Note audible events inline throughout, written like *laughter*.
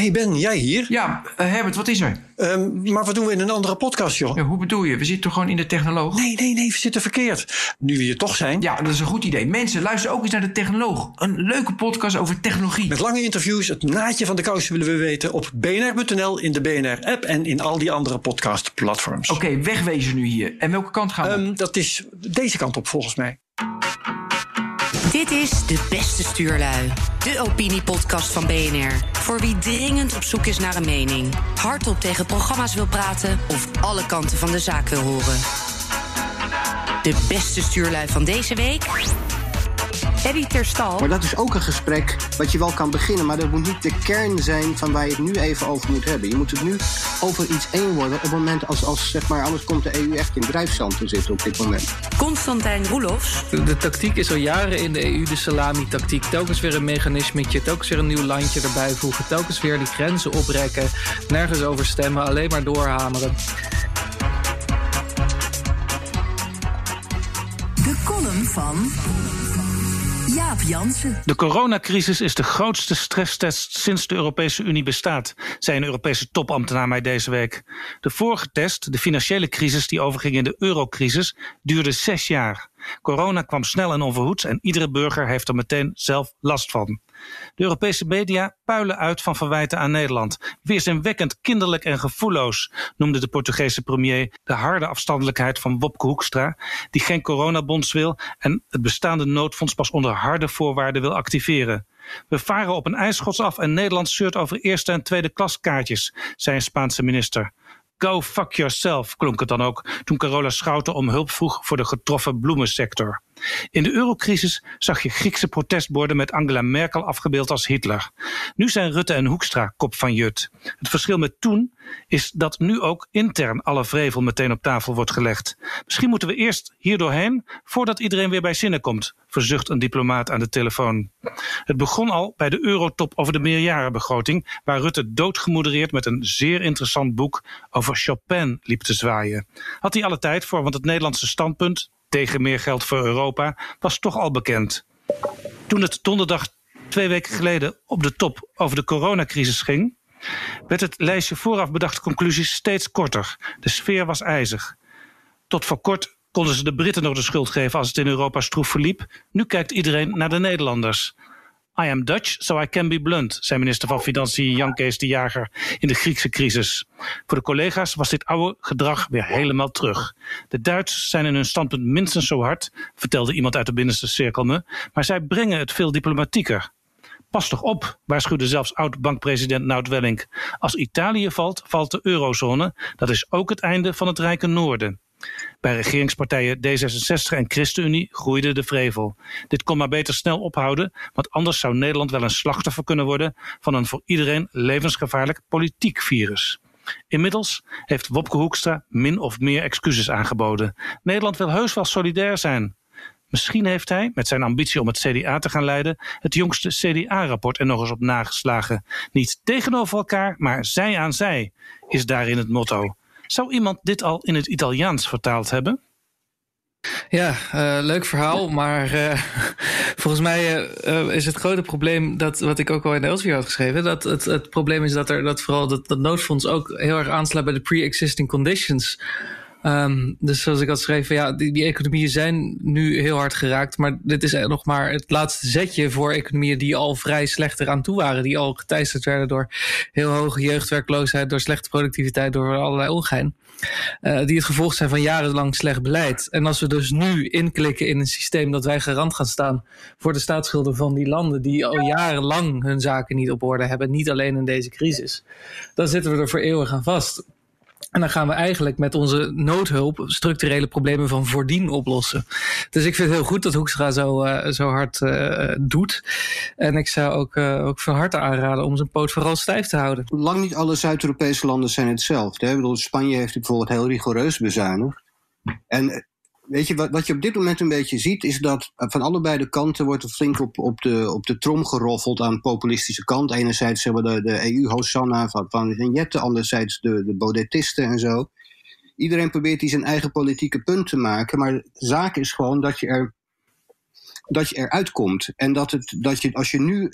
hey Ben, jij hier? Ja, uh, Herbert, wat is er? Um, maar wat doen we in een andere podcast, joh? Ja, hoe bedoel je? We zitten toch gewoon in de technoloog? Nee, nee, nee, we zitten verkeerd. Nu we hier toch zijn. Ja, dat is een goed idee. Mensen, luister ook eens naar de technoloog. Een leuke podcast over technologie. Met lange interviews, het naadje van de kous willen we weten... op bnr.nl, in de BNR-app en in al die andere podcastplatforms. Oké, okay, wegwezen nu hier. En welke kant gaan we? Um, dat is deze kant op, volgens mij. Dit is De Beste Stuurlui, de opiniepodcast van BNR. Voor wie dringend op zoek is naar een mening, hardop tegen programma's wil praten of alle kanten van de zaak wil horen. De beste stuurlui van deze week Eddie Terstal. Maar dat is ook een gesprek wat je wel kan beginnen, maar dat moet niet de kern zijn van waar je het nu even over moet hebben. Je moet het nu over iets één worden op het moment als, als zeg maar, anders komt de EU echt in drijfzand te zitten op dit moment. Constantijn Roelofs. De, tactiek is al jaren in de EU de salami-tactiek. Telkens weer een mechanismetje, telkens weer een nieuw landje erbij voegen, telkens weer die grenzen oprekken, nergens over stemmen, alleen maar doorhameren. De column van Jaap Jansen. De coronacrisis is de grootste stresstest sinds de Europese Unie bestaat, zei een Europese topambtenaar mij deze week. De vorige test, de financiële crisis die overging in de eurocrisis, duurde zes jaar. Corona kwam snel en onverhoeds en iedere burger heeft er meteen zelf last van. De Europese media puilen uit van verwijten aan Nederland. Weerzinwekkend kinderlijk en gevoelloos, noemde de Portugese premier de harde afstandelijkheid van Wopke Hoekstra, die geen coronabonds wil en het bestaande noodfonds pas onder harde voorwaarden wil activeren. We varen op een ijsschots af en Nederland zeurt over eerste en tweede klaskaartjes, zei een Spaanse minister. Go fuck yourself, klonk het dan ook toen Carola Schouten om hulp vroeg voor de getroffen bloemensector. In de eurocrisis zag je Griekse protestborden met Angela Merkel afgebeeld als Hitler. Nu zijn Rutte en Hoekstra kop van Jut. Het verschil met toen is dat nu ook intern alle vrevel meteen op tafel wordt gelegd. Misschien moeten we eerst hier doorheen voordat iedereen weer bij zinnen komt, verzucht een diplomaat aan de telefoon. Het begon al bij de eurotop over de meerjarenbegroting, waar Rutte doodgemodereerd met een zeer interessant boek over Chopin liep te zwaaien. Had hij alle tijd voor, want het Nederlandse standpunt tegen meer geld voor Europa was toch al bekend. Toen het donderdag twee weken geleden op de top over de coronacrisis ging, werd het lijstje vooraf bedachte conclusies steeds korter. De sfeer was ijzig. Tot voor kort konden ze de Britten nog de schuld geven als het in Europa stroef verliep. Nu kijkt iedereen naar de Nederlanders. I am Dutch, so I can be blunt, zei minister van Financiën Jan Kees de Jager in de Griekse crisis. Voor de collega's was dit oude gedrag weer helemaal terug. De Duitsers zijn in hun standpunt minstens zo hard, vertelde iemand uit de binnenste cirkel me, maar zij brengen het veel diplomatieker. Pas toch op, waarschuwde zelfs oud-bankpresident Nout Welling. Als Italië valt, valt de eurozone. Dat is ook het einde van het rijke noorden. Bij regeringspartijen D66 en ChristenUnie groeide de vrevel. Dit kon maar beter snel ophouden, want anders zou Nederland wel een slachtoffer kunnen worden van een voor iedereen levensgevaarlijk politiek virus. Inmiddels heeft Wopke Hoekstra min of meer excuses aangeboden. Nederland wil heus wel solidair zijn. Misschien heeft hij, met zijn ambitie om het CDA te gaan leiden, het jongste CDA-rapport er nog eens op nageslagen. Niet tegenover elkaar, maar zij aan zij, is daarin het motto. Zou iemand dit al in het Italiaans vertaald hebben? Ja, uh, leuk verhaal, maar uh, *laughs* volgens mij uh, is het grote probleem dat wat ik ook al in de Elsevier had geschreven, dat het, het probleem is dat er dat vooral dat, dat noodfonds ook heel erg aansluit bij de pre-existing conditions. Um, dus zoals ik had geschreven, ja, die, die, economieën zijn nu heel hard geraakt. Maar dit is nog maar het laatste zetje voor economieën die al vrij slecht eraan toe waren. Die al geteisterd werden door heel hoge jeugdwerkloosheid, door slechte productiviteit, door allerlei ongein. Uh, die het gevolg zijn van jarenlang slecht beleid. En als we dus nu inklikken in een systeem dat wij garant gaan staan voor de staatsschulden van die landen die al jarenlang hun zaken niet op orde hebben, niet alleen in deze crisis, dan zitten we er voor eeuwig aan vast. En dan gaan we eigenlijk met onze noodhulp structurele problemen van voordien oplossen. Dus ik vind het heel goed dat Hoekstra zo, uh, zo hard uh, doet. En ik zou ook, uh, ook van harte aanraden om zijn poot vooral stijf te houden. Lang niet alle Zuid-Europese landen zijn hetzelfde. Hè? Ik bedoel, Spanje heeft bijvoorbeeld heel rigoureus bezuinigd. En weet je, wat, wat je op dit moment een beetje ziet, is dat van allebei de kanten wordt er flink op, op, de, op de trom geroffeld aan de populistische kant. Enerzijds hebben we de, de EU-hosanna van, van Vignette, anderzijds de, de Baudetisten en zo. Iedereen probeert die zijn eigen politieke punt te maken, maar de zaak is gewoon dat je er dat je eruit komt. En dat, het, dat je, als je nu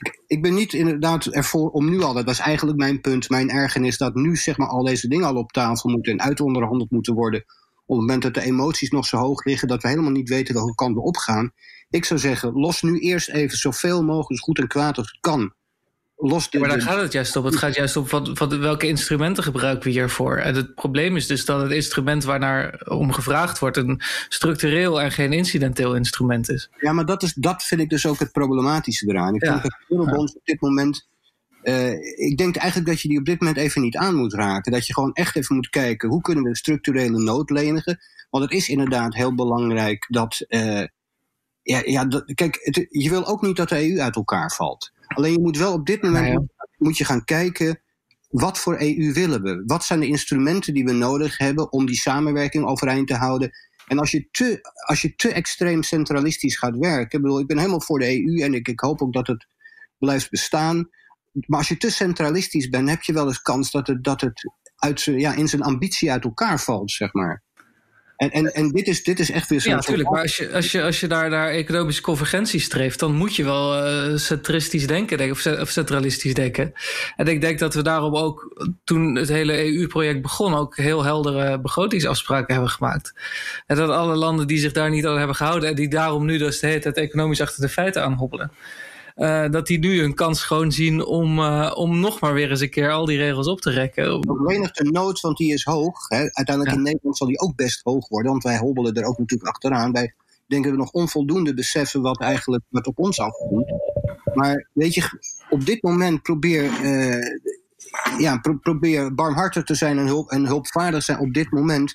ik, ik ben niet inderdaad ervoor om nu al, dat was eigenlijk mijn punt, mijn ergernis, dat nu zeg maar al deze dingen al op tafel moeten en uitonderhandeld moeten worden. Op het moment dat de emoties nog zo hoog liggen dat we helemaal niet weten welke kant we opgaan. Ik zou zeggen, los nu eerst even zoveel mogelijk, goed en kwaad als het kan. Los Ja, maar daar gaat het juist op. Het gaat juist op wat, wat, welke instrumenten gebruiken we hiervoor. En het probleem is dus dat het instrument waarnaar om gevraagd wordt... een structureel en geen incidenteel instrument is. Ja, maar dat, is, dat vind ik dus ook het problematische eraan. Ik Ja. vind dat de eurobonds op dit moment. Eh, ik denk eigenlijk dat je die op dit moment even niet aan moet raken. Dat je gewoon echt even moet kijken hoe kunnen we structurele nood lenigen. Want het is inderdaad heel belangrijk dat. eh, ja, ja, dat- kijk, het- je wil ook niet dat de EU uit elkaar valt. Alleen je moet wel op dit moment Nou moet je gaan kijken. Wat voor EU willen we? Wat zijn de instrumenten die we nodig hebben om die samenwerking overeind te houden? En als je te, als je te extreem centralistisch gaat werken, ik bedoel, ik ben helemaal voor de EU en ik, ik hoop ook dat het blijft bestaan. Maar als je te centralistisch bent, heb je wel eens kans dat het, dat het uit, ja, in zijn ambitie uit elkaar valt, zeg maar. En, en, en dit, is, dit is echt weer zo'n. Ja, natuurlijk. Maar als je, als je, als je daar naar economische convergentie streeft, dan moet je wel eh, centristisch denken, denk, of, of centralistisch denken. En ik denk dat we daarom ook, toen het hele EU-project begon, ook heel heldere begrotingsafspraken hebben gemaakt. En dat alle landen die zich daar niet aan hebben gehouden en die daarom nu dus de hele tijd economisch achter de feiten aanhobbelen. Eh, dat die nu een kans gewoon zien om, eh, om nog maar weer eens een keer al die regels op te rekken. Verenigd de nood, want die is hoog. Hè. Uiteindelijk Ja. in Nederland zal die ook best hoog worden, want wij hobbelen er ook natuurlijk achteraan. Wij denken we nog onvoldoende beseffen wat eigenlijk wat op ons afkomt. Maar weet je, op dit moment probeer, eh, ja, pro- probeer barmhartig te zijn en, hulp, en hulpvaardig zijn op dit moment.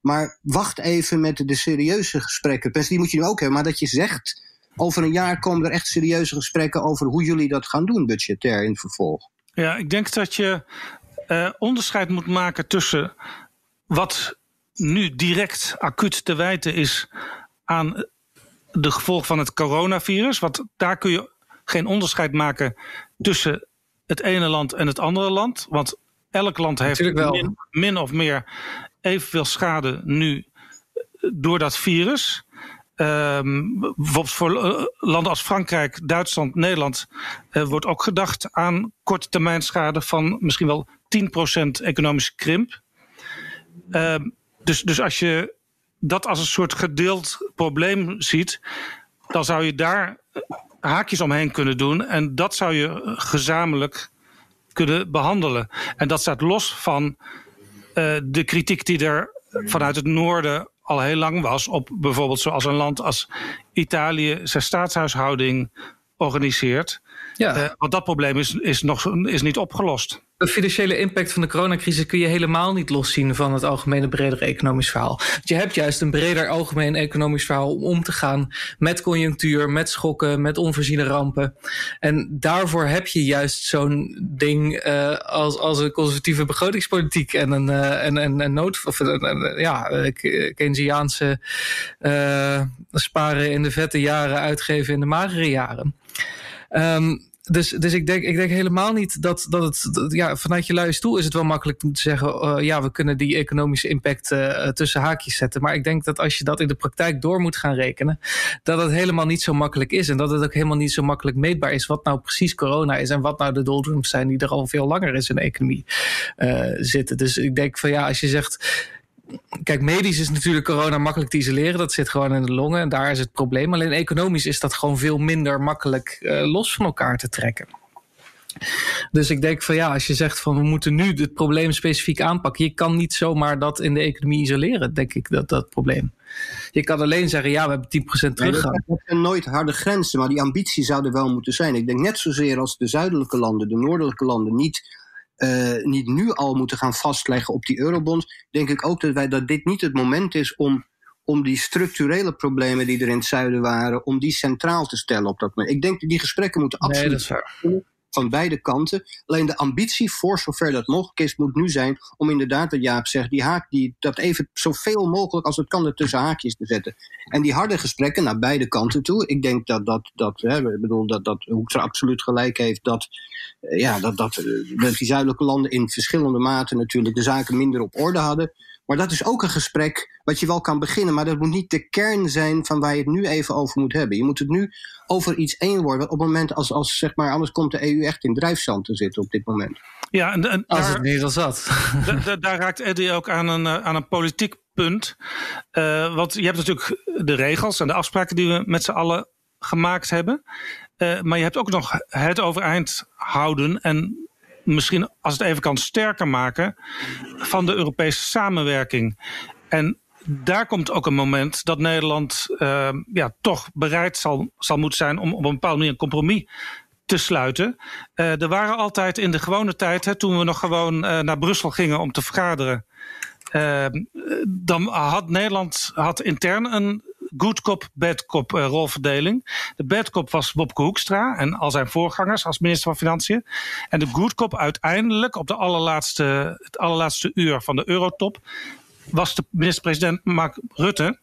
Maar wacht even met de, serieuze gesprekken. Die moet je nu ook hebben, maar dat je zegt. Over een jaar komen er echt serieuze gesprekken over hoe jullie dat gaan doen, budgetair in het vervolg. Ja, ik denk dat je eh, onderscheid moet maken tussen wat nu direct acuut te wijten is aan de gevolgen van het coronavirus. Want daar kun je geen onderscheid maken tussen het ene land en het andere land. Want elk land heeft Natuurlijk wel. min, min of meer evenveel schade nu door dat virus. Ehm, bijvoorbeeld voor eh, landen als Frankrijk, Duitsland, Nederland eh, wordt ook gedacht aan korte termijn schade van misschien wel 10% economische krimp. Ehm, dus, dus als je dat als een soort gedeeld probleem ziet, dan zou je daar eh, haakjes omheen kunnen doen. En dat zou je gezamenlijk kunnen behandelen. En dat staat los van de kritiek die er vanuit het noorden al heel lang was op bijvoorbeeld zoals een land als Italië zijn staatshuishouding organiseert. Ja. Eh, want dat probleem is, is, nog, is niet opgelost. De financiële impact van de coronacrisis kun je helemaal niet loszien van het algemene bredere economisch verhaal. Je hebt juist een breder algemeen economisch verhaal om om te gaan met conjunctuur, met schokken, met onvoorziene rampen. En daarvoor heb je juist zo'n ding eh, als, als een conservatieve begrotingspolitiek en een, eh, en, en, en nood, of een, een- ja, eh, Keynesiaanse sparen in de vette jaren, uitgeven in de magere jaren. Ehm, dus, dus ik, denk, ik denk helemaal niet dat, dat het. ja, vanuit je luie stoel is het wel makkelijk om te zeggen. eh, ja, we kunnen die economische impact eh, tussen haakjes zetten. Maar ik denk dat als je dat in de praktijk door moet gaan rekenen. dat het helemaal niet zo makkelijk is. En dat het ook helemaal niet zo makkelijk meetbaar is. wat nou precies corona is. en wat nou de doldrums zijn die er al veel langer in zijn economie eh, zitten. Dus ik denk van ja, als je zegt. Kijk, medisch is natuurlijk corona makkelijk te isoleren. Dat zit gewoon in de longen en daar is het probleem. Alleen economisch is dat gewoon veel minder makkelijk eh, los van elkaar te trekken. Dus ik denk van ja, als je zegt van we moeten nu het probleem specifiek aanpakken. Je kan niet zomaar dat in de economie isoleren, denk ik, dat, dat probleem. Je kan alleen zeggen, ja, we hebben 10% Nee, dat, teruggang. dat zijn nooit harde grenzen, maar die ambitie zou er wel moeten zijn. Ik denk net zozeer als de zuidelijke landen, de noordelijke landen niet, eh, niet nu al moeten gaan vastleggen op die eurobonds, denk ik ook dat, wij, dat dit niet het moment is om, om die structurele problemen die er in het zuiden waren, om die centraal te stellen op dat moment. Ik denk dat die gesprekken moeten Nee, absoluut dat is waar. Van beide kanten. Alleen de ambitie, voor zover dat mogelijk is, moet nu zijn om inderdaad, wat Jaap zegt, die haak, die, dat even zoveel mogelijk als het kan er tussen haakjes te zetten. En die harde gesprekken naar beide kanten toe. Ik denk dat, dat, dat hè, ik bedoel, dat, dat Hoekstra absoluut gelijk heeft dat, eh, ja, dat, dat, eh, dat die zuidelijke landen in verschillende maten natuurlijk de zaken minder op orde hadden. Maar dat is ook een gesprek wat je wel kan beginnen. Maar dat moet niet de kern zijn van waar je het nu even over moet hebben. Je moet het nu over iets één worden. Op het moment als, als zeg maar, anders komt de EU echt in drijfzand te zitten op dit moment. Ja, en, en Als daar, het niet al zat. da- da- daar raakt Eddie ook aan een, eh, aan een politiek punt. Eh, want je hebt natuurlijk de regels en de afspraken die we met z'n allen gemaakt hebben. Eh, maar je hebt ook nog het overeind houden en misschien als het even kan sterker maken van de Europese samenwerking. En daar komt ook een moment dat Nederland eh, ja, toch bereid zal, zal moeten zijn om op een bepaalde manier een compromis te sluiten. Eh, er waren altijd in de gewone tijd, hè, toen we nog gewoon eh, naar Brussel gingen om te vergaderen. eh, dan had Nederland had intern een good cop, bad cop eh, rolverdeling. De bad cop was Bobke Hoekstra en al zijn voorgangers als minister van Financiën. En de good cop uiteindelijk op de allerlaatste, het allerlaatste uur van de eurotop was de minister-president Mark Rutte.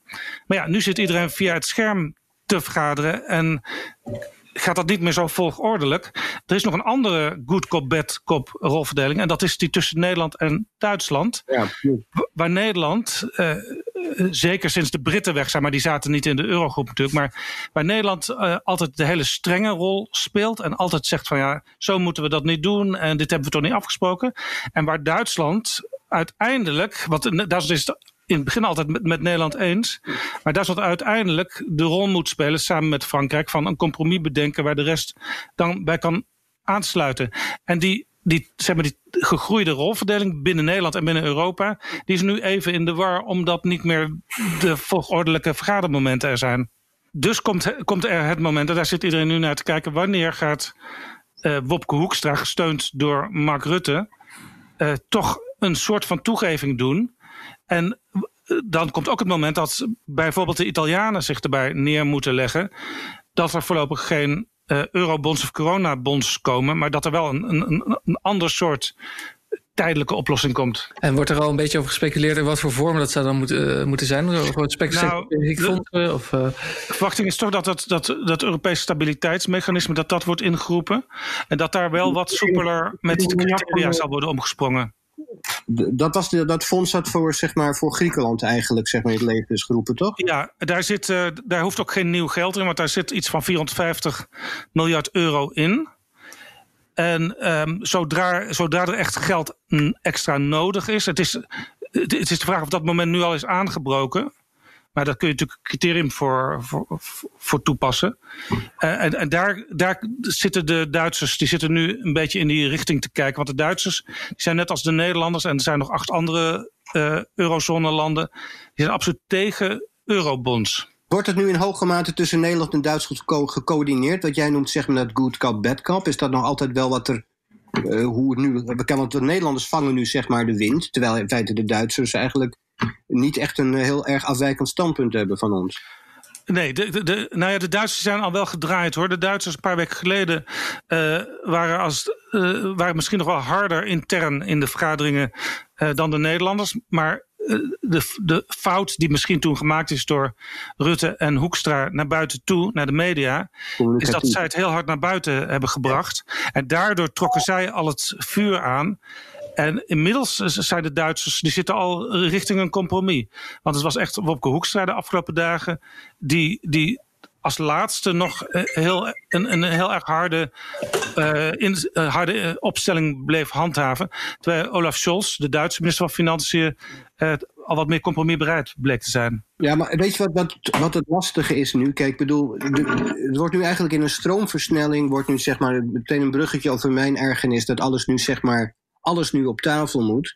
Maar ja, nu zit iedereen via het scherm te vergaderen en gaat dat niet meer zo volgordelijk. Er is nog een andere good cop, bad cop rolverdeling. En dat is die tussen Nederland en Duitsland. Ja, Wa- Waar Nederland, eh, eh, zeker sinds de Britten weg zijn, maar die zaten niet in de eurogroep natuurlijk. Maar waar Nederland eh, altijd de hele strenge rol speelt. En altijd zegt van ja, zo moeten we dat niet doen. En dit hebben we toch niet afgesproken. En waar Duitsland uiteindelijk, want Duitsland is het in het begin altijd met, met Nederland eens. Maar Duitsland uiteindelijk de rol moet spelen samen met Frankrijk van een compromis bedenken waar de rest dan bij kan aansluiten. En die, die, zeg maar, die gegroeide rolverdeling binnen Nederland en binnen Europa, die is nu even in de war omdat niet meer de volgordelijke vergadermomenten er zijn. Dus komt, komt er het moment, en daar zit iedereen nu naar te kijken, wanneer gaat eh Wopke Hoekstra, gesteund door Mark Rutte, eh, toch een soort van toegeving doen. En eh, dan komt ook het moment dat bijvoorbeeld de Italianen zich erbij neer moeten leggen. Dat er voorlopig geen eh, eurobonds of coronabonds komen. Maar dat er wel een, een, een ander soort tijdelijke oplossing komt. En wordt er al een beetje over gespeculeerd in wat voor vormen dat zou dan moeten, eh, moeten zijn? Gewoon Nou, fondsen of... De verwachting is toch dat het, dat, dat Europese stabiliteitsmechanisme dat dat wordt ingeroepen. En dat daar wel wat soepeler met de criteria zal worden omgesprongen. Dat, was dat fonds dat voor, zeg maar, voor Griekenland eigenlijk zeg maar, in het leven is geroepen, toch? Ja, daar, zit, eh, daar hoeft ook geen nieuw geld in, want daar zit iets van 450 miljard euro in. En ehm, zodra, zodra er echt geld mm, extra nodig is, het is, het is de vraag of dat moment nu al is aangebroken. Maar daar kun je natuurlijk criterium voor, voor, voor toepassen. Eh, en en daar, daar zitten de Duitsers, die zitten nu een beetje in die richting te kijken. Want de Duitsers die zijn net als de Nederlanders, en er zijn nog acht andere eh eurozone-landen, die zijn absoluut tegen eurobonds. Wordt het nu in hoge mate tussen Nederland en Duitsland geco- gecoördineerd? Wat jij noemt zeg maar dat good cop, bad cop. Is dat nog altijd wel wat er... eh, hoe het nu... Want de Nederlanders vangen nu zeg maar de wind. Terwijl in feite de Duitsers eigenlijk niet echt een eh, heel erg afwijkend standpunt hebben van ons. Nee, de, de, de, nou ja, de Duitsers zijn al wel gedraaid hoor. De Duitsers een paar weken geleden eh, waren, als, eh, waren misschien nog wel harder intern in de vergaderingen dan de Nederlanders. Maar de, de fout die misschien toen gemaakt is door Rutte en Hoekstra naar buiten toe, naar de media, is dat zij het heel hard naar buiten hebben gebracht. En daardoor trokken zij al het vuur aan. En inmiddels zijn de Duitsers, die zitten al richting een compromis. Want het was echt Wopke Hoekstra de afgelopen dagen, die, die als laatste nog eh, heel, een, een heel erg harde, eh, in, eh, harde opstelling bleef handhaven. Terwijl Olaf Scholz, de Duitse minister van Financiën, al wat meer compromisbereid bleek te zijn. Ja, maar weet je wat, wat, wat het lastige is nu? Kijk, ik bedoel, het wordt nu eigenlijk in een stroomversnelling, wordt nu zeg maar meteen een bruggetje over mijn ergernis dat alles nu zeg maar, alles nu op tafel moet.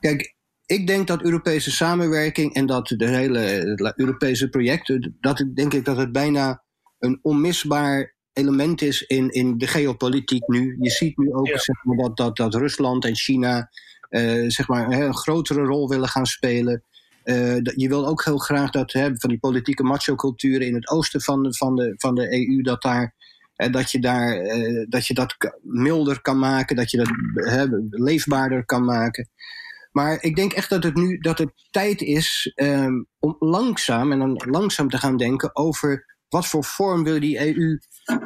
Kijk, ik denk dat Europese samenwerking en dat de hele Europese project, dat denk ik dat het bijna een onmisbaar element is in, in de geopolitiek nu. Je ziet nu ook Ja. zeg maar, dat, dat, dat Rusland en China eh, zeg maar, een grotere rol willen gaan spelen. Eh, je wil ook heel graag dat hè, van die politieke macho-culturen in het oosten van de, van de, van de EU, dat, daar, eh, dat, je daar, eh, dat je dat milder kan maken, dat je dat leefbaarder kan maken. Maar ik denk echt dat het nu dat het tijd is ehm, om langzaam en dan langzaam te gaan denken over wat voor vorm wil die EU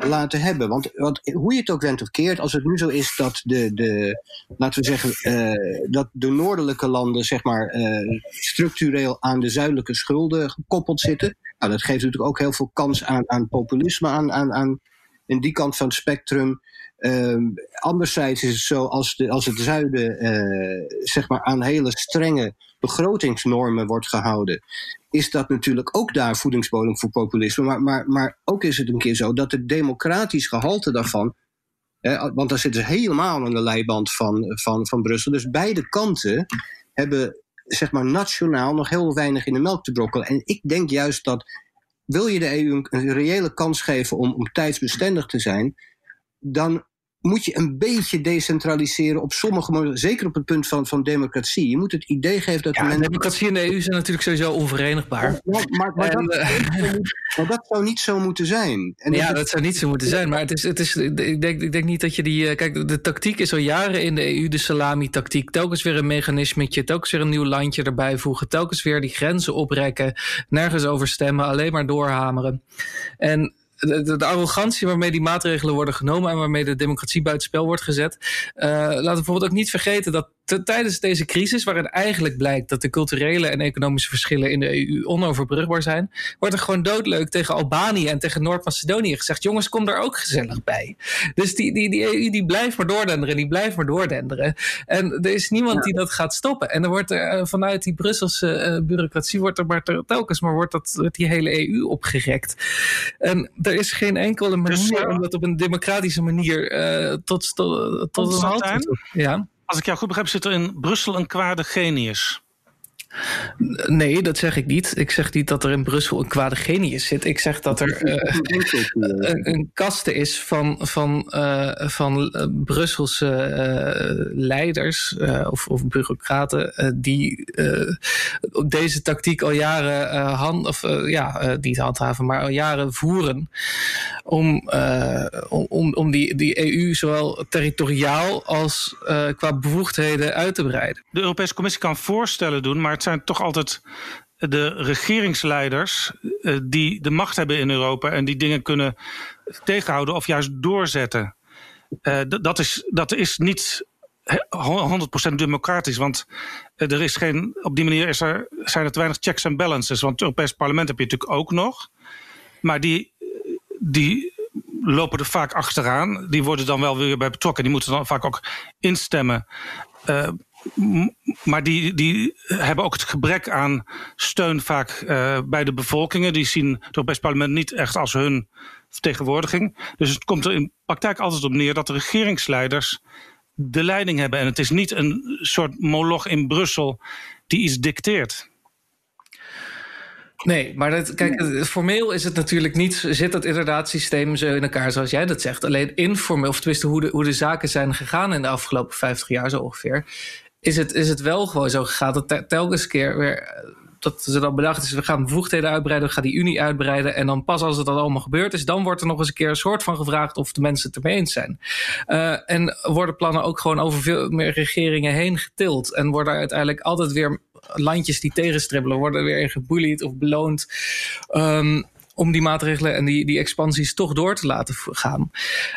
laten hebben? Want wat, hoe je het ook went of keert, als het nu zo is dat de, de laten we zeggen, uh, dat de noordelijke landen zeg maar structureel aan de zuidelijke schulden gekoppeld zitten. Nou, dat geeft natuurlijk ook heel veel kans aan, aan populisme aan, aan, aan in die kant van het spectrum. Um, anderzijds is het zo, als, de, als het zuiden uh, zeg maar aan hele strenge begrotingsnormen wordt gehouden, is dat natuurlijk ook daar voedingsbodem voor populisme. Maar, maar, maar ook is het een keer zo dat het democratisch gehalte daarvan. Want daar zitten ze helemaal aan de leiband van, van, van Brussel. Dus beide kanten hebben zeg maar nationaal nog heel weinig in de melk te brokkelen. En ik denk juist dat wil je de EU een reële kans geven om, om tijdsbestendig te zijn, dan moet je een beetje decentraliseren op sommige momenten, zeker op het punt van, van democratie. Je moet het idee geven dat ja, mensen... democratie en de EU zijn natuurlijk sowieso onverenigbaar. Ja, maar, maar, En, dat, eh, maar dat zou niet zo moeten zijn. En ja, dat- dat zou niet zo moeten zijn. Maar het is, het is, ik, denk, ik denk niet dat je die. eh, Kijk, de, de tactiek is al jaren in de EU de salami-tactiek. Telkens weer een mechanismetje, telkens weer een nieuw landje erbij voegen. Telkens weer die grenzen oprekken. Nergens over stemmen, alleen maar doorhameren. En de, de, arrogantie waarmee die maatregelen worden genomen en waarmee de democratie buitenspel wordt gezet. eh, laten we bijvoorbeeld ook niet vergeten dat tijdens deze crisis, waarin eigenlijk blijkt dat de culturele en economische verschillen in de EU onoverbrugbaar zijn, wordt er gewoon doodleuk tegen Albanië en tegen Noord-Macedonië gezegd: jongens, kom daar ook gezellig bij. Dus die, die, die EU die blijft maar doordenderen, die blijft maar doordenderen. En er is niemand die dat gaat stoppen. En er wordt er eh, vanuit die Brusselse eh, bureaucratie wordt er maar te- telkens maar wordt dat wordt die hele EU opgerekt. En er is geen enkele manier Dus, eh, om dat op een democratische manier eh, tot, tot, tot een halt te. Ja. Als ik jou goed begrijp, zit er in Brussel een kwade genius. Nee, dat zeg ik niet. Ik zeg niet dat er in Brussel een kwade genius zit. Ik zeg dat er eh, een, een kaste is van, van, eh, van eh, Brusselse eh, leiders eh, of, of bureaucraten eh, die eh, deze tactiek al jaren eh, hand, of, ja, niet handhaven, maar al jaren voeren om, eh, om, om, om die, die EU zowel territoriaal als eh, qua bevoegdheden uit te breiden. De Europese Commissie kan voorstellen doen, maar het zijn toch altijd de regeringsleiders eh, die de macht hebben in Europa en die dingen kunnen tegenhouden of juist doorzetten. Eh, dat, is, dat is niet he- 100% democratisch, want eh, er is geen, op die manier is er, zijn er te weinig checks en balances. Want het Europees Parlement heb je natuurlijk ook nog, maar die, die lopen er vaak achteraan. Die worden dan wel weer bij betrokken. Die moeten dan vaak ook instemmen. Maar die, die hebben ook het gebrek aan steun vaak eh, bij de bevolkingen. Die zien het Europees Parlement niet echt als hun vertegenwoordiging. Dus het komt er in praktijk altijd op neer dat de regeringsleiders de leiding hebben. En het is niet een soort moloch in Brussel die iets dicteert. Nee, maar dat, kijk, formeel is het natuurlijk niet, zit het inderdaad systeem zo in elkaar zoals jij dat zegt. Alleen informeel, of tenminste hoe de, hoe de zaken zijn gegaan in de afgelopen 50 jaar zo ongeveer, is het, is het wel gewoon zo gegaan dat te- telkens keer weer, eh, dat ze dan bedacht is, we gaan bevoegdheden uitbreiden, we gaan die Unie uitbreiden. En dan pas als het dan allemaal gebeurd is, dan wordt er nog eens een keer een soort van gevraagd of de mensen het ermee eens zijn. Eh, en worden plannen ook gewoon over veel meer regeringen heen getild. En worden uiteindelijk altijd weer landjes die tegenstribbelen, worden weer geboelied of beloond. ehm, om die maatregelen en die, die expansies toch door te laten gaan.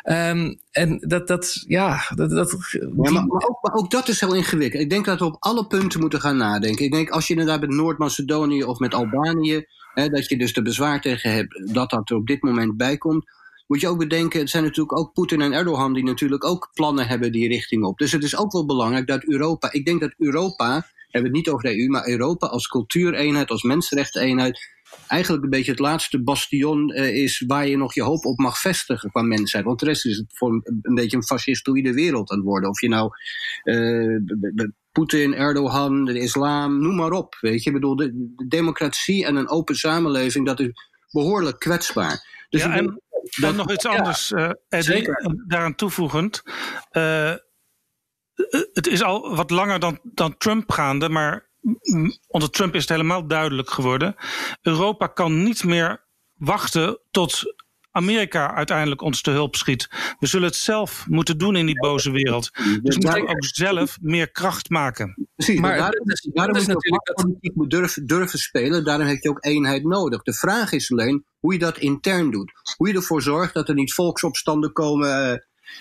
Ehm, en dat, dat, ja, dat, dat, maar, ook, maar ook dat is heel ingewikkeld. Ik denk dat we op alle punten moeten gaan nadenken. Ik denk als je inderdaad met Noord-Macedonië of met Albanië, hè, dat je dus er bezwaar tegen hebt dat dat er op dit moment bij komt. Moet je ook bedenken, het zijn natuurlijk ook Poetin en Erdogan die natuurlijk ook plannen hebben die richting op. Dus het is ook wel belangrijk dat Europa, ik denk dat Europa, hebben we het niet over de EU, maar Europa als cultuureenheid, als mensenrechteneenheid, eigenlijk een beetje het laatste bastion eh, is waar je nog je hoop op mag vestigen qua mensheid. Want de rest is het voor een, beetje een fascistoïde wereld aan het worden. Of je nou eh, Poetin, Erdogan, de islam, noem maar op. Weet je, ik bedoel, de, de democratie en een open samenleving, dat is behoorlijk kwetsbaar. Dus Ja, en, denk dat- en nog iets ja, anders, eh Eddie, daaraan toevoegend. Het is al wat langer dan, dan Trump gaande, maar onder Trump is het helemaal duidelijk geworden. Europa kan niet meer wachten tot Amerika uiteindelijk ons te hulp schiet. We zullen het zelf moeten doen in die boze wereld. Dus moeten we ook zelf meer kracht maken. Precies, Maar daarom, is- daarom is natuurlijk dat- politiek moet durven, durven spelen. Daarom heb je ook eenheid nodig. De vraag is alleen hoe je dat intern doet. Hoe je ervoor zorgt dat er niet volksopstanden komen. eh,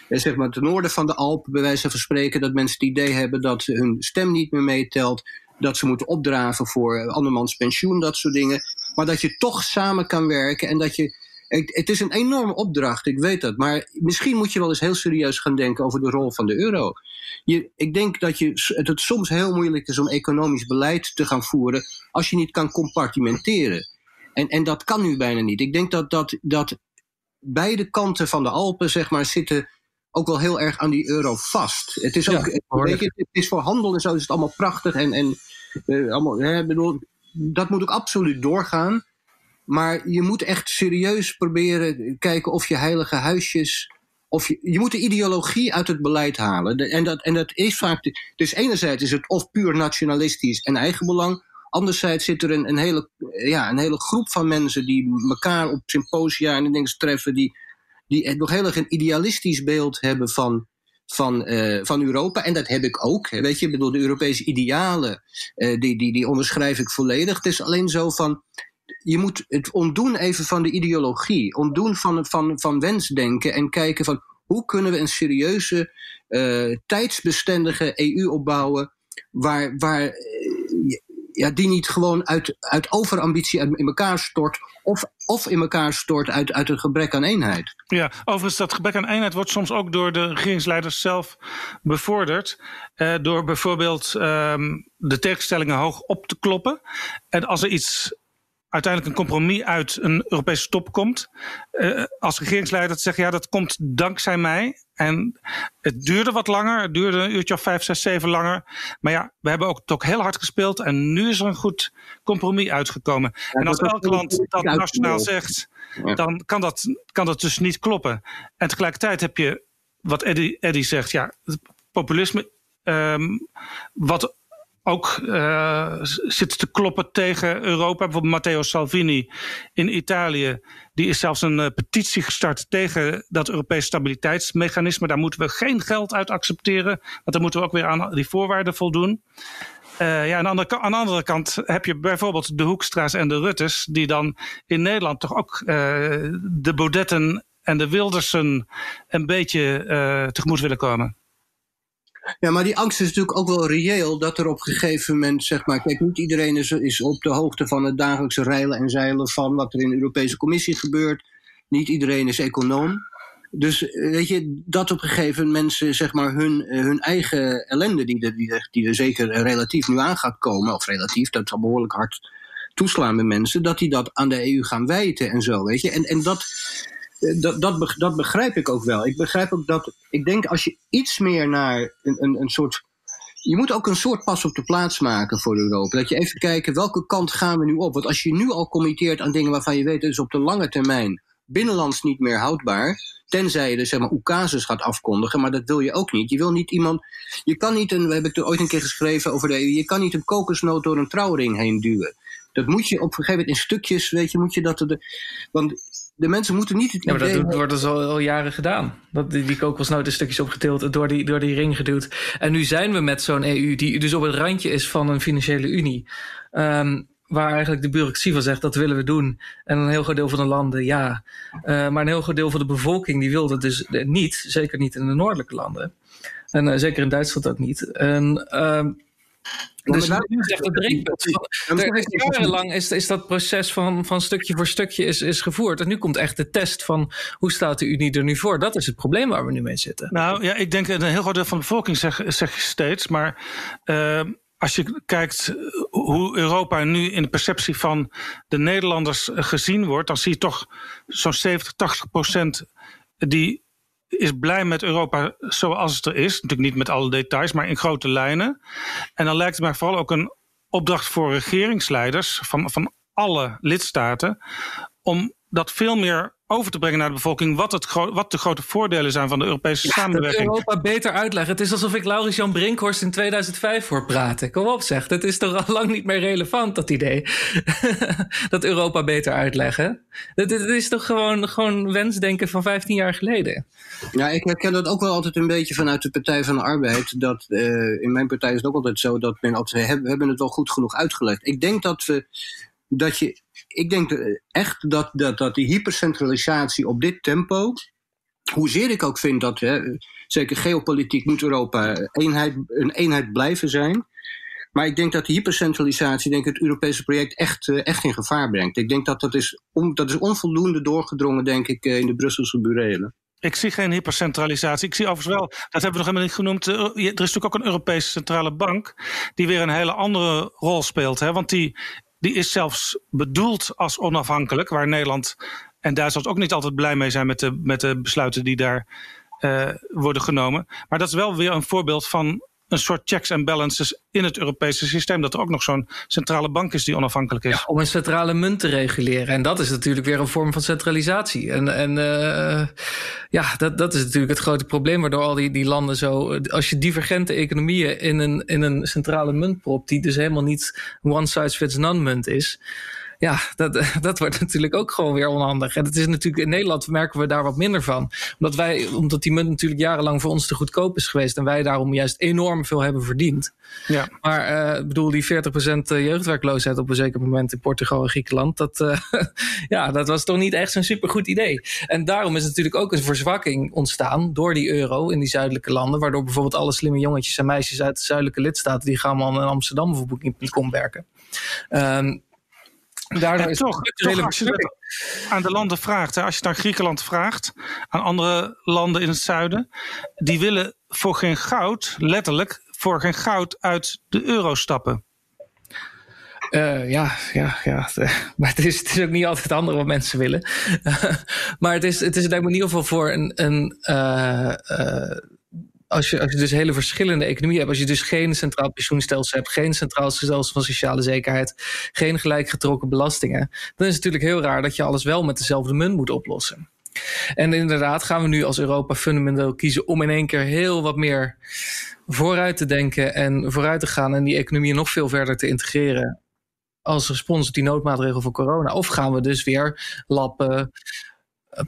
zeg maar ten noorden van de Alpen, bij wijze van spreken. Dat mensen het idee hebben dat hun stem niet meer meetelt. Dat ze moeten opdraven voor eh, andermans pensioen, dat soort dingen. Maar dat je toch samen kan werken en dat je. Het, is een enorme opdracht, ik weet dat. Maar misschien moet je wel eens heel serieus gaan denken over de rol van de euro. Je, ik denk dat je, het, het soms heel moeilijk is om economisch beleid te gaan voeren als je niet kan compartimenteren. En, en dat kan nu bijna niet. Ik denk dat, dat, dat beide kanten van de Alpen, zeg maar, zitten ook wel heel erg aan die euro vast. Het is, Ja, ook, weet je, het is voor handel en zo is het allemaal prachtig. En, en eh, allemaal, hè, bedoel, dat moet ook absoluut doorgaan. Maar je moet echt serieus proberen kijken of je heilige huisjes. Of je, je moet de ideologie uit het beleid halen. De- en, dat, en dat is vaak. de- dus enerzijds is het of puur nationalistisch en eigenbelang. Anderzijds zit er een, een, hele, ja, een hele groep van mensen die elkaar op symposia en dingen treffen. Die, die nog heel erg een idealistisch beeld hebben van, van, eh, van Europa. En dat heb ik ook. Weet je, ik bedoel, de Europese idealen, eh, die, die, die onderschrijf ik volledig. Het is alleen zo van. Je moet het ontdoen even van de ideologie. Ontdoen van, van, van wensdenken. En kijken van hoe kunnen we een serieuze, eh, tijdsbestendige EU opbouwen. Waar, waar ja, die niet gewoon uit, uit overambitie in elkaar stort. Of, of in elkaar stort uit, uit een gebrek aan eenheid. Ja, overigens, dat gebrek aan eenheid wordt soms ook door de regeringsleiders zelf bevorderd. Eh, door bijvoorbeeld ehm, de tegenstellingen hoog op te kloppen. En als er iets uiteindelijk een compromis uit een Europese top komt. eh, als regeringsleider te zeggen, ja, dat komt dankzij mij. En het duurde wat langer. Het duurde een uurtje of vijf, zes, zeven langer. Maar ja, we hebben ook toch heel hard gespeeld. En nu is er een goed compromis uitgekomen. en als elk land dat nationaal zegt, Ja. dan kan dat, kan dat dus niet kloppen. En tegelijkertijd heb je, wat Eddie, Eddie zegt, ja, populisme, ehm, wat ook eh, zit te kloppen tegen Europa. Bijvoorbeeld Matteo Salvini in Italië. Die is zelfs een eh, petitie gestart tegen dat Europese stabiliteitsmechanisme. Daar moeten we geen geld uit accepteren. Want dan moeten we ook weer aan die voorwaarden voldoen. Eh, ja, aan de, andere, aan de andere kant heb je bijvoorbeeld de Hoekstra's en de Ruttes, die dan in Nederland toch ook de Baudetten en de Wildersen een beetje tegemoet willen komen. Ja, maar die angst is natuurlijk ook wel reëel dat er op een gegeven moment, zeg maar, kijk, niet iedereen is, is op de hoogte van het dagelijkse reilen en zeilen van wat er in de Europese Commissie gebeurt. Niet iedereen is econoom. Dus eh, weet je, dat op een gegeven moment mensen, zeg maar, hun, eh, hun eigen ellende, die er, die, er, die er zeker eh, relatief nu aan gaat komen, of relatief, dat zal behoorlijk hard toeslaan bij mensen, dat die dat aan de EU gaan wijten en zo, weet je. En, en dat, eh, dat, dat, beg- dat begrijp ik ook wel. Ik begrijp ook dat, ik denk als je iets meer naar een, een, een soort. Je moet ook een soort pas op de plaats maken voor Europa. Dat je even kijken welke kant gaan we nu op. Want als je nu al committeert aan dingen waarvan je weet dat is op de lange termijn binnenlands niet meer houdbaar. Tenzij je dus zeg maar oecasus gaat afkondigen, maar dat wil je ook niet. Je wil niet iemand. Je kan niet een. We hebben het ooit een keer geschreven over de EU. Je kan niet een kokosnoot door een trouwring heen duwen. Dat moet je op een gegeven moment in stukjes, weet je, moet je dat. Er, want de mensen moeten niet het Ja, maar dat doet- wordt dus al, al jaren gedaan. Dat, die, die kokosnoot stukjes opgetild, door die, door die ring geduwd. En nu zijn we met zo'n EU die dus op het randje is van een financiële unie. Ehm, waar eigenlijk de bureaucratie van zegt, dat willen we doen. En een heel groot deel van de landen, ja. Eh, maar een heel groot deel van de bevolking, die wil dat dus niet. Zeker niet in de noordelijke landen. En eh, zeker in Duitsland ook niet. En... ehm, dus nu is echt het breekpunt. Er is jarenlang is, is dat proces van, van stukje voor stukje is, is gevoerd. En nu komt echt de test van hoe staat de Unie er nu voor? Dat is het probleem waar we nu mee zitten. Nou ja, ik denk een heel groot deel van de bevolking zeg, zeg je steeds. Maar eh, als je kijkt hoe Europa nu in de perceptie van de Nederlanders eh, gezien wordt, dan zie je toch zo'n 70, 80 procent die is blij met Europa zoals het er is. Natuurlijk niet met alle details, maar in grote lijnen. En dan lijkt het mij vooral ook een opdracht voor regeringsleiders van, van alle lidstaten om dat veel meer over te brengen naar de bevolking wat, het wat de grote voordelen zijn van de Europese samenwerking. Europa beter uitleggen. Het is alsof ik Laurens Jan Brinkhorst in 2005 voor praten. Kom op zeg, het is toch al lang niet meer relevant dat idee. *laughs* dat Europa beter uitleggen. Dit, is toch gewoon, gewoon wensdenken van 15 jaar geleden. Ja, ik herken dat ook wel altijd een beetje vanuit de Partij van de Arbeid. Dat, uh, in mijn partij is het ook altijd zo dat men altijd, we hebben het wel goed genoeg uitgelegd. Ik denk dat we dat je, ik denk echt dat, dat, dat die hypercentralisatie op dit tempo, hoezeer ik ook vind dat, hè, zeker geopolitiek moet Europa eenheid, een eenheid blijven zijn. Maar ik denk dat die hypercentralisatie denk het Europese project echt, eh, echt in gevaar brengt. Ik denk dat dat is, on, dat is onvoldoende doorgedrongen, denk ik, eh, in de Brusselse burelen. Ik zie geen hypercentralisatie. Ik zie overigens wel, dat hebben we nog helemaal niet genoemd. Er is natuurlijk ook een Europese centrale bank. die weer een hele andere rol speelt. Hè? Want die die is zelfs bedoeld als onafhankelijk, waar Nederland en Duitsland ook niet altijd blij mee zijn met de, met de besluiten die daar uh, worden genomen. Maar dat is wel weer een voorbeeld van een soort checks en balances in het Europese systeem. Dat er ook nog zo'n centrale bank is die onafhankelijk is. Om een centrale munt te reguleren. En dat is natuurlijk weer een vorm van centralisatie. En, en uh, ja, dat, dat is natuurlijk het grote probleem. Waardoor al die, die landen zo. Als je divergente economieën in een, in een centrale munt propt. die dus helemaal niet one size fits none munt is ja, dat, *laughs* dat wordt natuurlijk ook gewoon weer onhandig. En het is natuurlijk in Nederland merken we daar wat minder van. Omdat, wij, omdat die munt natuurlijk jarenlang voor ons te goedkoop is geweest. En wij daarom juist enorm veel hebben verdiend. Ja. Maar uh, bedoel, die 40% eh, jeugdwerkloosheid op een zeker moment in Portugal en Griekenland. Dat, uh, *laughs* ja, dat was toch niet echt zo'n supergoed idee. En daarom is natuurlijk ook een verzwakking ontstaan door die euro in die zuidelijke landen. Waardoor bijvoorbeeld alle slimme jongetjes en meisjes uit de zuidelijke lidstaten. die gaan allemaal in Amsterdam voor Booking.com werken. Um, Daardoor is toch, toch als je aan de landen vraagt, hè, als je naar Griekenland vraagt, aan andere landen in het zuiden, die willen voor geen goud, letterlijk voor geen goud uit de euro stappen. Uh, ja, ja, ja. *laughs* Maar het is, het is ook niet altijd het andere wat mensen willen. *laughs* maar het is, het is in ieder geval voor een, een uh, uh, als je, als je dus hele verschillende economieën hebt, als je dus geen centraal pensioenstelsel hebt, geen centraal stelsel van sociale zekerheid, geen gelijk getrokken belastingen, dan is het natuurlijk heel raar dat je alles wel met dezelfde munt moet oplossen. En inderdaad gaan we nu als Europa fundamenteel kiezen om in één keer heel wat meer vooruit te denken en vooruit te gaan en die economie nog veel verder te integreren als respons op die noodmaatregel van corona. Of gaan we dus weer lappen,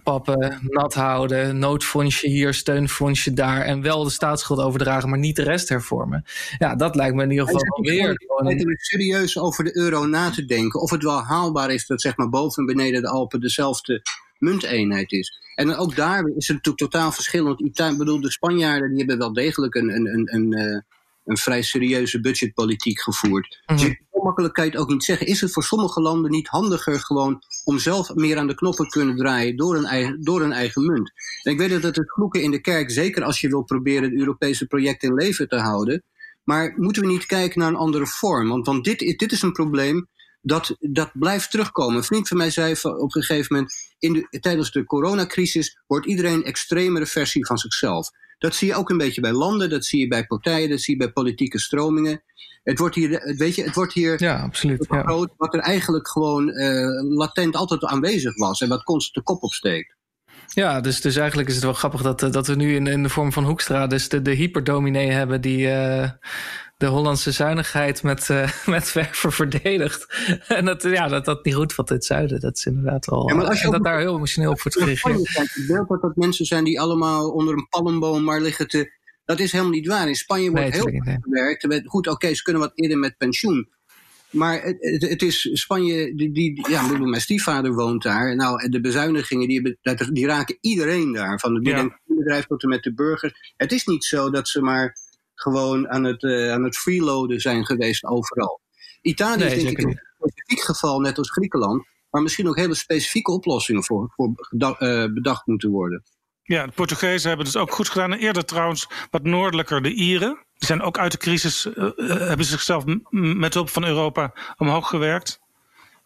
pappen, nat houden, noodfondsje hier, steunfondsje daar en wel de staatsschuld overdragen, maar niet de rest hervormen. Ja, dat lijkt me in ieder geval weer. Gewoon... serieus over de euro na te denken of het wel haalbaar is dat zeg maar boven en beneden de Alpen dezelfde munteenheid is. En ook daar is het natuurlijk totaal verschillend. Ik bedoel, de Spanjaarden die hebben wel degelijk een, een, een, een, eh, een vrij serieuze budgetpolitiek gevoerd. Mm -hmm. Makkelijk ook niet zeggen. Is het voor sommige landen niet handiger gewoon om zelf meer aan de knoppen te kunnen draaien door een eigen, door een eigen munt? En ik weet dat het het vloeken in de kerk, zeker als je wil proberen het Europese project in leven te houden. Maar moeten we niet kijken naar een andere vorm? Want, want dit, dit is een probleem dat, dat blijft terugkomen. Een vriend van mij zei op een gegeven moment: in de, tijdens de coronacrisis wordt iedereen een extremere versie van zichzelf. Dat zie je ook een beetje bij landen, dat zie je bij partijen, dat zie je bij politieke stromingen. Het wordt hier, weet je, het wordt hier ja, absoluut, groot, wat er eigenlijk gewoon uh, latent altijd aanwezig was en wat constant de kop opsteekt. Ja, dus, dus eigenlijk is het wel grappig dat, eh, dat we nu in, in de vorm van Hoekstra dus de, de hyperdominee hebben die, uh, de Hollandse zuinigheid met, uh, *laughs* met verven verdedigd. *laughs* en dat, ja, dat dat niet goed van het zuiden. Dat is inderdaad wel. Ja, maar als je dat daar heel emotioneel op wordt gereageerd. Het beeld dat dat mensen zijn die allemaal onder een palmboom maar liggen te. Dat is helemaal niet waar. In Spanje wordt heel gewerkt. Goed, oké, ze kunnen wat eerder met pensioen. Maar het, het, het, is Spanje, die, die, ja, mijn stiefvader woont daar. Nou, de bezuinigingen, die, die raken iedereen daar. Van het bedrijf tot en met de burgers. Het is niet zo dat ze maar gewoon aan het, uh, aan het freeloaden zijn geweest overal. Italië is denk ik een specifiek geval, net als Griekenland, waar misschien ook hele specifieke oplossingen voor, voor uh, bedacht moeten worden. Ja, de Portugezen hebben het ook goed gedaan. En eerder trouwens wat noordelijker de Ieren. Die zijn ook uit de crisis, uh, hebben zichzelf met hulp van Europa omhoog gewerkt.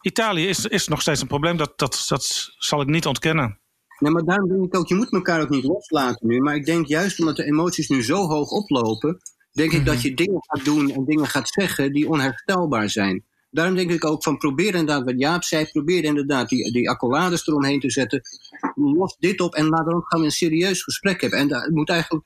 Italië is, is nog steeds een probleem, dat, dat, dat zal ik niet ontkennen. Nee, maar daarom denk ik ook, je moet elkaar ook niet loslaten nu. Maar ik denk juist omdat de emoties nu zo hoog oplopen, denk ik dat mhm. je dingen gaat doen en dingen gaat zeggen die onherstelbaar zijn. daarom denk ik ook van probeer inderdaad, wat Jaap zei, probeer inderdaad die, die accolades eromheen te zetten. Los dit op en laat dan gaan we een serieus gesprek hebben. En daar moet eigenlijk,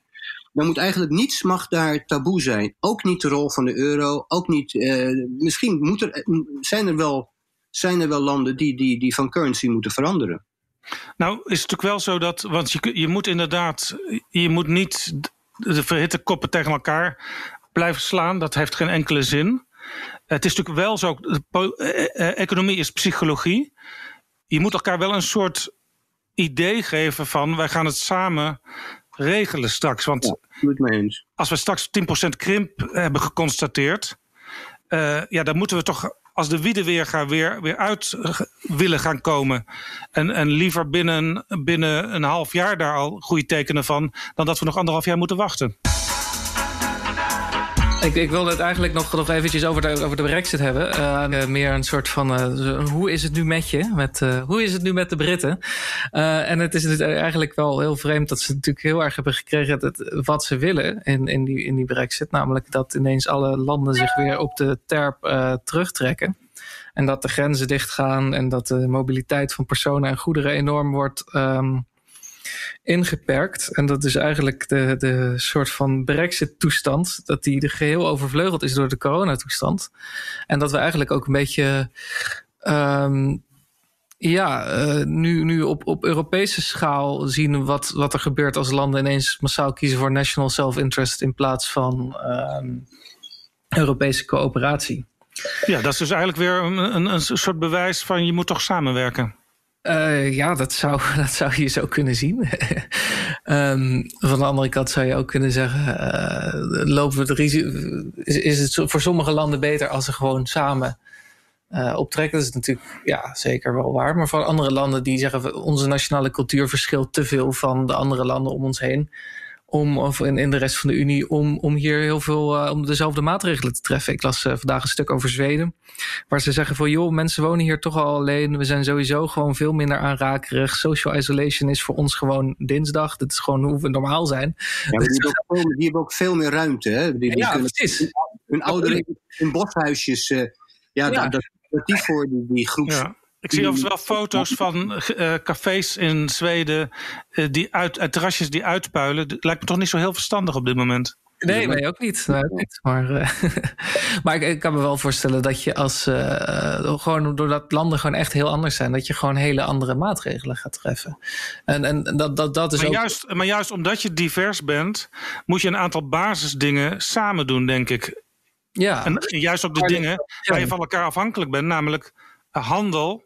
daar moet eigenlijk niets mag daar taboe zijn. Ook niet de rol van de euro, ook niet, eh, misschien moet er, zijn, er wel, zijn er wel landen die, die, die van currency moeten veranderen. Nou, is het natuurlijk wel zo dat, want je, je moet inderdaad, je moet niet de verhitte koppen tegen elkaar blijven slaan. Dat heeft geen enkele zin. Het is natuurlijk wel zo, eh, eh, economie is psychologie. Je moet elkaar wel een soort idee geven van wij gaan het samen regelen straks. Want ja, als we straks 10% krimp hebben geconstateerd, uh, ja, dan moeten we toch als de wiedeweerga weer, weer uit willen gaan komen. En, en liever binnen, binnen een half jaar daar al goede tekenen van, dan dat we nog anderhalf jaar moeten wachten. Ik, ik wilde het eigenlijk nog, nog eventjes over de, over de brexit hebben. Uh, meer een soort van, uh, hoe is het nu met je? Met, hoe is het nu met de Britten? en het is eigenlijk wel heel vreemd dat ze natuurlijk heel erg hebben gekregen het, wat ze willen in, in, die, in die brexit. Namelijk dat ineens alle landen zich weer op de terp terugtrekken. En dat de grenzen dichtgaan en dat de mobiliteit van personen en goederen enorm wordt... Um, ingeperkt. En dat is eigenlijk de, de soort van Brexit-toestand. Dat die de geheel overvleugeld is door de coronatoestand. En dat we eigenlijk ook een beetje. Um, ja, uh, nu, nu op, op Europese schaal zien wat, wat er gebeurt als landen ineens massaal kiezen voor national self-interest in plaats van um, Europese coöperatie. Ja, dat is dus eigenlijk weer een, een, een soort bewijs van je moet toch samenwerken. Uh, ja, dat zou, *laughs* dat zou je zo kunnen zien. um, *laughs* van de andere kant zou je ook kunnen zeggen: uh, lopen we het risico. Is, het voor sommige landen beter als ze gewoon samen uh, optrekken? Dat is natuurlijk ja, zeker wel waar. Maar voor andere landen die zeggen: onze nationale cultuur verschilt te veel van de andere landen om ons heen om, of in, in de rest van de Unie, om, om hier heel veel, uh, om dezelfde maatregelen te treffen. Ik las uh, vandaag een stuk over Zweden, waar ze zeggen van joh, mensen wonen hier toch al alleen. We zijn sowieso gewoon veel minder aanrakerig. Social isolation is voor ons gewoon dinsdag. Dat is gewoon hoe we normaal zijn. Ja, die, hebben ook, die, hebben ook, veel meer ruimte. Hè? Die, die ja, kunnen precies. Hun ouderen in boshuisjes, uh, ja, ja. Dat, dat die voor die, die groeps... Ik zie overigens wel foto's van uh, cafés in Zweden, uh, die uit, uh, terrasjes die uitpuilen. Dat lijkt me toch niet zo heel verstandig op dit moment. Nee, mij ook niet. Maar, *laughs* maar ik, ik, kan me wel voorstellen dat je als gewoon doordat landen gewoon echt heel anders zijn, dat je gewoon hele andere maatregelen gaat treffen. En, en dat, dat, dat is maar, ook... juist, maar juist omdat je divers bent, moet je een aantal basisdingen samen doen, denk ik. Ja. En juist op de dingen waar je van elkaar afhankelijk bent, namelijk handel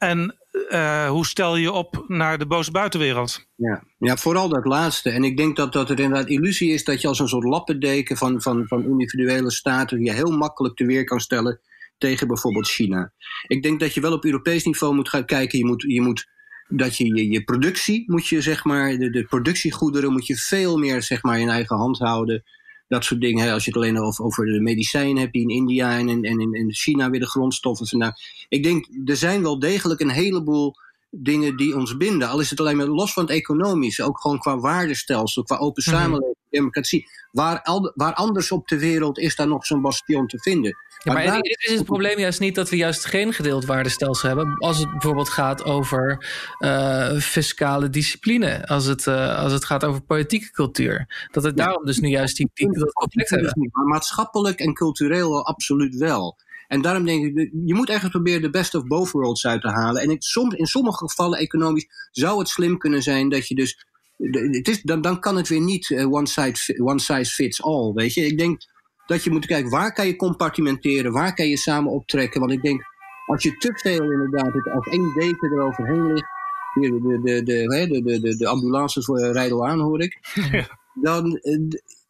en uh, hoe stel je op naar de boze buitenwereld? Ja. ja, vooral dat laatste. En ik denk dat, dat er inderdaad illusie is dat je als een soort lappendeken van, van, van individuele staten je heel makkelijk te weer kan stellen tegen bijvoorbeeld China. Ik denk dat je wel op Europees niveau moet gaan kijken. Je moet, je moet dat je, je je productie moet je zeg maar, de, de productiegoederen moet je veel meer zeg maar in eigen hand houden dat soort dingen. Als je het alleen over, over de medicijnen hebt die in India en, en, en in China weer de grondstoffen vandaan. Ik denk, er zijn wel degelijk een heleboel dingen die ons binden. Al is het alleen maar los van het economische, ook gewoon qua waardestelsel, qua open mhm. samenleving, democratie. Waar, al, waar anders op de wereld is daar nog zo'n bastion te vinden. Ja, maar, maar is het probleem juist niet dat we juist geen gedeeld waardestelsel hebben. Als het bijvoorbeeld gaat over uh, fiscale discipline. Als het, uh, als het gaat over politieke cultuur. Dat het daarom dus nu juist die, die dat conflict hebben. Maar maatschappelijk en cultureel absoluut wel. En daarom denk ik, je moet eigenlijk proberen de best of both worlds uit te halen. En in sommige gevallen economisch zou het slim kunnen zijn dat je dus. Het is, dan, dan kan het weer niet uh, one, size, one size fits all. Weet je, ik denk dat je moet kijken waar kan je compartimenteren, waar kan je samen optrekken. Want ik denk, als je te veel inderdaad het als één deken eroverheen ligt, de, de, de, de, de, de, de ambulances rijden al aan, hoor ik. *laughs* Dan, eh,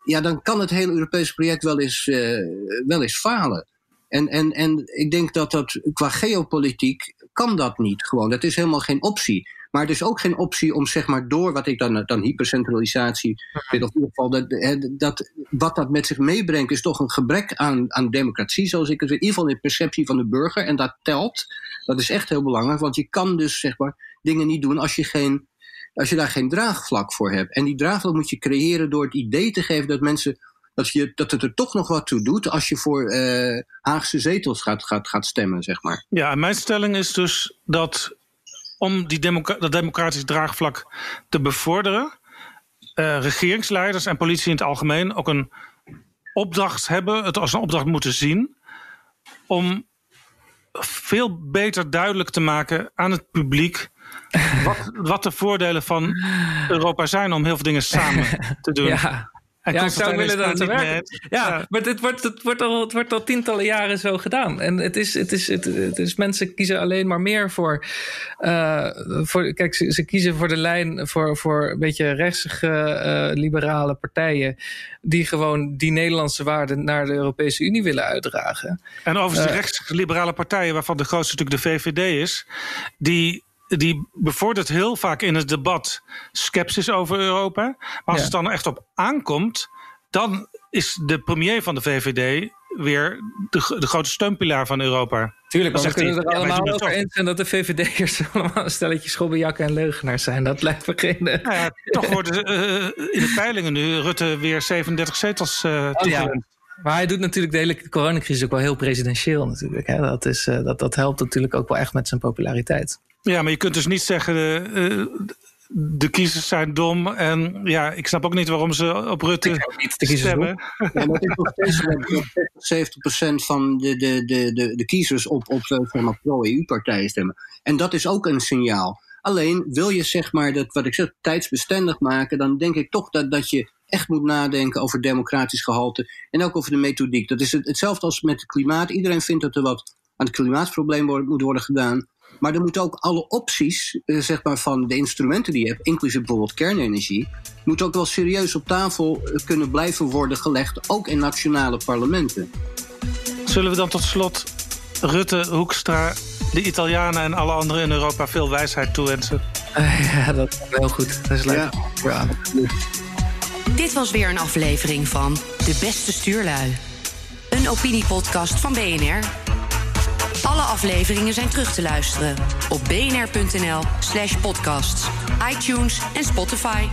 ja, dan kan het hele Europese project wel eens, uh, wel eens falen. En, en, en ik denk dat dat qua geopolitiek kan dat niet gewoon. Dat is helemaal geen optie. Maar het is ook geen optie om zeg maar door wat ik dan, dan hypercentralisatie vind, of in ieder geval dat, dat, wat dat met zich meebrengt, is toch een gebrek aan, aan democratie, zoals ik het in ieder geval in de perceptie van de burger. En dat telt. Dat is echt heel belangrijk, want je kan dus zeg maar dingen niet doen als je, geen, als je daar geen draagvlak voor hebt. En die draagvlak moet je creëren door het idee te geven dat mensen dat, je, dat het er toch nog wat toe doet als je voor eh, Haagse zetels gaat, gaat, gaat stemmen, zeg maar. Ja, mijn stelling is dus dat om die dat democratisch draagvlak te bevorderen, uh, regeringsleiders en politie in het algemeen ook een opdracht hebben, het als een opdracht moeten zien, om veel beter duidelijk te maken aan het publiek wat, wat de voordelen van Europa zijn om heel veel dingen samen te doen. *laughs* Ja, ik zou willen dat het werkt. Ja, ja, maar het wordt, het, wordt al, het wordt al tientallen jaren zo gedaan. En het is, het is, het, het is mensen kiezen alleen maar meer voor. Uh, voor kijk, ze, ze, kiezen voor de lijn voor, voor een beetje rechtsige uh, liberale partijen. die gewoon die Nederlandse waarden naar de Europese Unie willen uitdragen. En overigens, uh, de rechtsige liberale partijen, waarvan de grootste natuurlijk de VVD is. die die bevordert heel vaak in het debat sceptisch over Europa. Maar als ja. het dan echt op aankomt, dan is de premier van de VVD weer de, de grote steunpilaar van Europa. Tuurlijk, maar we kunnen er allemaal ja, over eens zijn dat de VVD'ers *laughs* allemaal een stelletje schobbejakken en leugenaars zijn. Dat lijkt me geen... Nou ja, toch worden uh, in de peilingen nu Rutte weer 37 zetels uh, oh. Maar hij doet natuurlijk de hele coronacrisis ook wel heel presidentieel natuurlijk. Hè? Dat, is, uh, dat, dat helpt natuurlijk ook wel echt met zijn populariteit. Ja, maar je kunt dus niet zeggen. Uh, de kiezers zijn dom. En ja, ik snap ook niet waarom ze op Rutte stemmen. Ja, maar het is nog 70% van de, de, de, de, de kiezers op, op zeg pro-EU-partijen stemmen. En dat is ook een signaal. Alleen wil je zeg maar dat, wat ik zeg, tijdsbestendig maken, dan denk ik toch dat, dat je echt moet nadenken over democratisch gehalte en ook over de methodiek. Dat is hetzelfde als met het klimaat. Iedereen vindt dat er wat aan het klimaatprobleem moet worden gedaan. Maar er moeten ook alle opties eh, zeg maar, van de instrumenten die je hebt, inclusief bijvoorbeeld kernenergie, moet ook wel serieus op tafel eh, kunnen blijven worden gelegd, ook in nationale parlementen. Zullen we dan tot slot Rutte, Hoekstra, de Italianen en alle anderen in Europa veel wijsheid toewensen? *laughs* Ja, dat is wel goed. Dat is leuk. Ja. ja. Dit was weer een aflevering van De Beste Stuurlui. Een opiniepodcast van BNR. Alle afleveringen zijn terug te luisteren op bnr.nl/slash podcasts, iTunes en Spotify.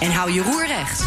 En hou je roer recht.